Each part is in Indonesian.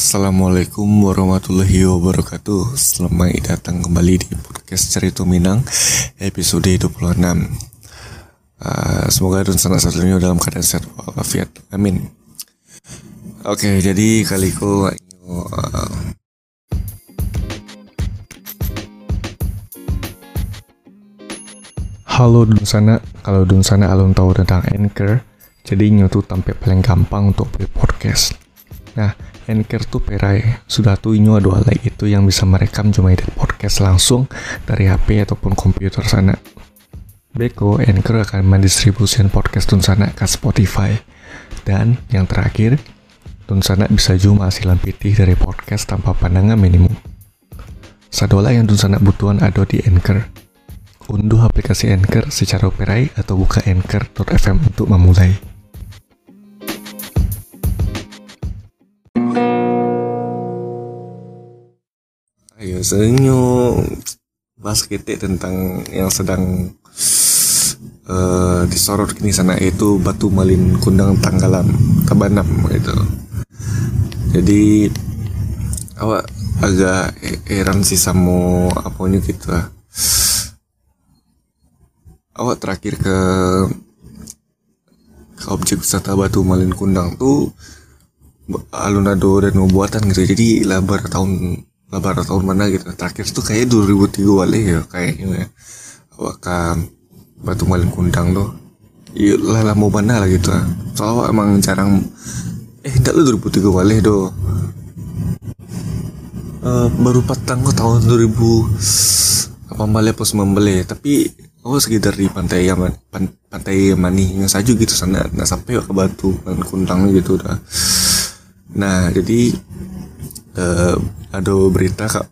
Assalamualaikum warahmatullahi wabarakatuh. Selamat datang kembali di podcast Cerita Minang Episode 26 uh, Semoga dan salah satunya dalam keadaan sehat walafiat. Amin. Oke okay, jadi kali ku uh, Halo dun sana, kalau dun sana alun tahu tentang Anchor Jadi nyotu tampil paling gampang untuk beli podcast. Nah, Anchor tuh perai. Sudah tuh ini ada hal itu yang bisa merekam cuma edit podcast langsung dari HP ataupun komputer sana. Beko, Anchor akan mendistribusikan podcast Tunsana ke Spotify. Dan yang terakhir, Tunsana bisa juga hasilan pitih dari podcast tanpa pandangan minimum. Sadola yang Tunsana butuhan ada di Anchor. Unduh aplikasi Anchor secara operai atau buka anchor.fm untuk memulai. Biasanya bahas kita tentang yang sedang uh, disorot kini sana itu batu malin kundang tanggalam tabanam gitu. Jadi awak agak heran sih sama apanya gitu lah awak terakhir ke ke objek wisata batu malin kundang tuh alunado dan buatan gitu. Jadi lebar tahun lebaran tahun mana gitu. Terakhir tuh kayak 2003 wali ya kayaknya ya. Wakam batu malin kundang tuh? Iya lah mau mana lah gitu. Soalnya emang jarang eh enggak lu 2003 wali do. Uh, baru patang kok tahun 2000 apa balik pos membeli. Tapi oh sekitar di pantai Yaman pan, pantai Yamani yang saja gitu sana nah sampai ke batu malin kundang gitu dah nah jadi uh, ada berita kak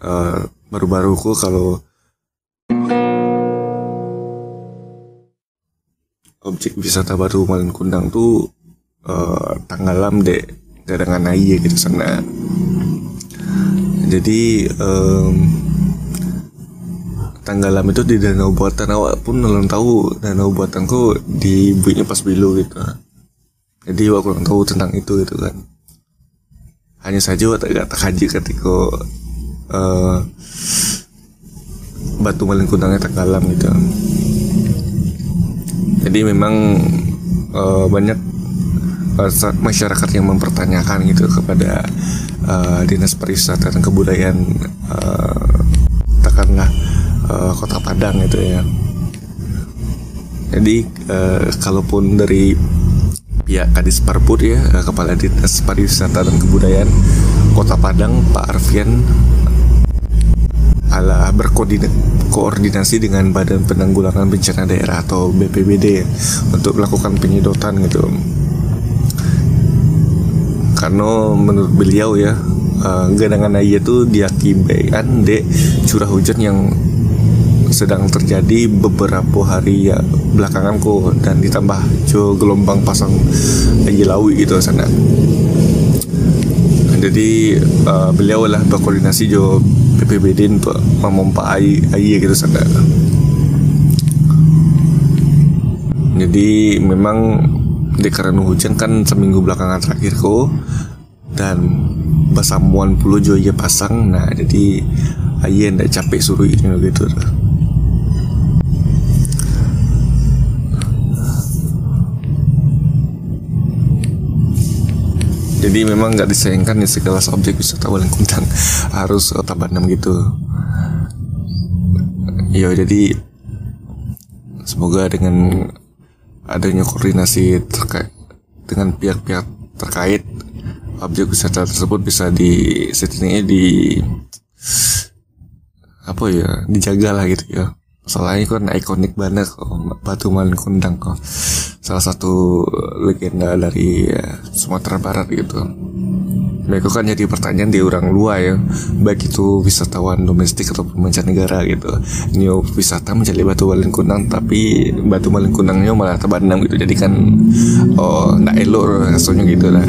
uh, baru-baru ku kalau objek wisata baru Malin Kundang tuh uh, tanggalam dek dengan air gitu sana. Jadi um, tanggalam itu di danau buatan awak pun belum tahu danau buatanku di buiknya pas bilu gitu. Jadi awak kurang tahu tentang itu gitu kan hanya saja agak terkaji ketika uh, batu malin kundangnya tenggelam gitu. Jadi memang uh, banyak masyarakat yang mempertanyakan gitu kepada uh, dinas pariwisata dan kebudayaan uh, katakanlah uh, kota Padang gitu ya. Jadi uh, kalaupun dari pihak Kadis Parpur ya Kepala Dinas Pariwisata dan Kebudayaan Kota Padang Pak Arfian. Ala berkoordinasi dengan Badan Penanggulangan Bencana Daerah atau BPBD untuk melakukan penyedotan gitu. Karena menurut beliau ya uh, genangan air itu diakibatkan de curah hujan yang sedang terjadi beberapa hari ya belakangan kok dan ditambah jo gelombang pasang lawi gitu sana. Jadi uh, beliau lah berkoordinasi jo PPBD untuk memompa air, air gitu sana. Jadi memang di karena hujan kan seminggu belakangan terakhir kok dan basamuan puluh jo ya pasang nah jadi air ndak capek suruh ini gitu jadi memang nggak disayangkan ya segala objek wisata Walengkuntang harus uh, Tabanan gitu. Ya jadi semoga dengan adanya koordinasi terkait dengan pihak-pihak terkait objek wisata tersebut bisa di setidaknya di apa ya dijaga lah gitu ya. Soalnya kan ikonik banget kok Batu Malin Kundang kok salah satu legenda dari ya, Sumatera Barat gitu. Mereka kan jadi pertanyaan di orang luar ya baik itu wisatawan domestik atau mancanegara gitu. Ini wisata mencari batu malin kundang tapi batu malin kundangnya malah terbandang gitu. Jadi kan oh ndak elok rasanya gitu lah.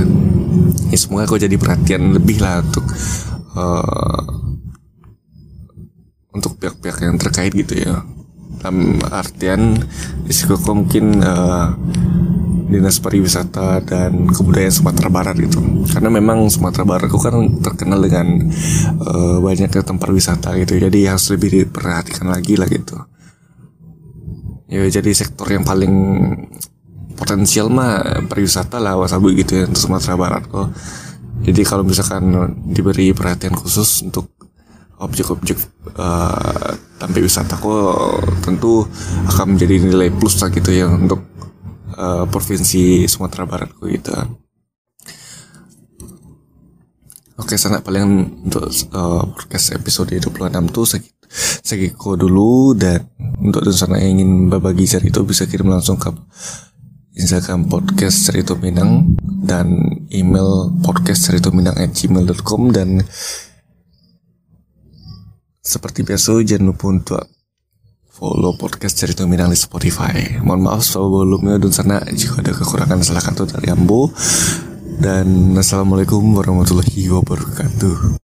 Ya semoga kau jadi perhatian lebih lah untuk uh, untuk pihak-pihak yang terkait gitu ya dalam artian risiko mungkin uh, dinas pariwisata dan kebudayaan Sumatera Barat gitu. Karena memang Sumatera Barat itu kan terkenal dengan uh, banyaknya tempat wisata gitu. Jadi harus lebih diperhatikan lagi lah gitu. Ya jadi sektor yang paling potensial mah pariwisata lah wasabu gitu ya untuk Sumatera Barat kok. Jadi kalau misalkan diberi perhatian khusus untuk objek-objek uh, tampil kok tentu akan menjadi nilai plus lah gitu ya untuk uh, provinsi Sumatera Barat gitu. Oke, sana paling untuk uh, podcast episode 26 tuh segi, segiko dulu dan untuk dan sana yang ingin berbagi cerita bisa kirim langsung ke Instagram podcast cerita Minang dan email podcast cerita Minang at gmail.com dan seperti biasa jangan lupa untuk follow podcast cerita Minang di Spotify. Mohon maaf soal volumenya dan sana jika ada kekurangan silahkan tuh dari Ambo. Dan Assalamualaikum warahmatullahi wabarakatuh.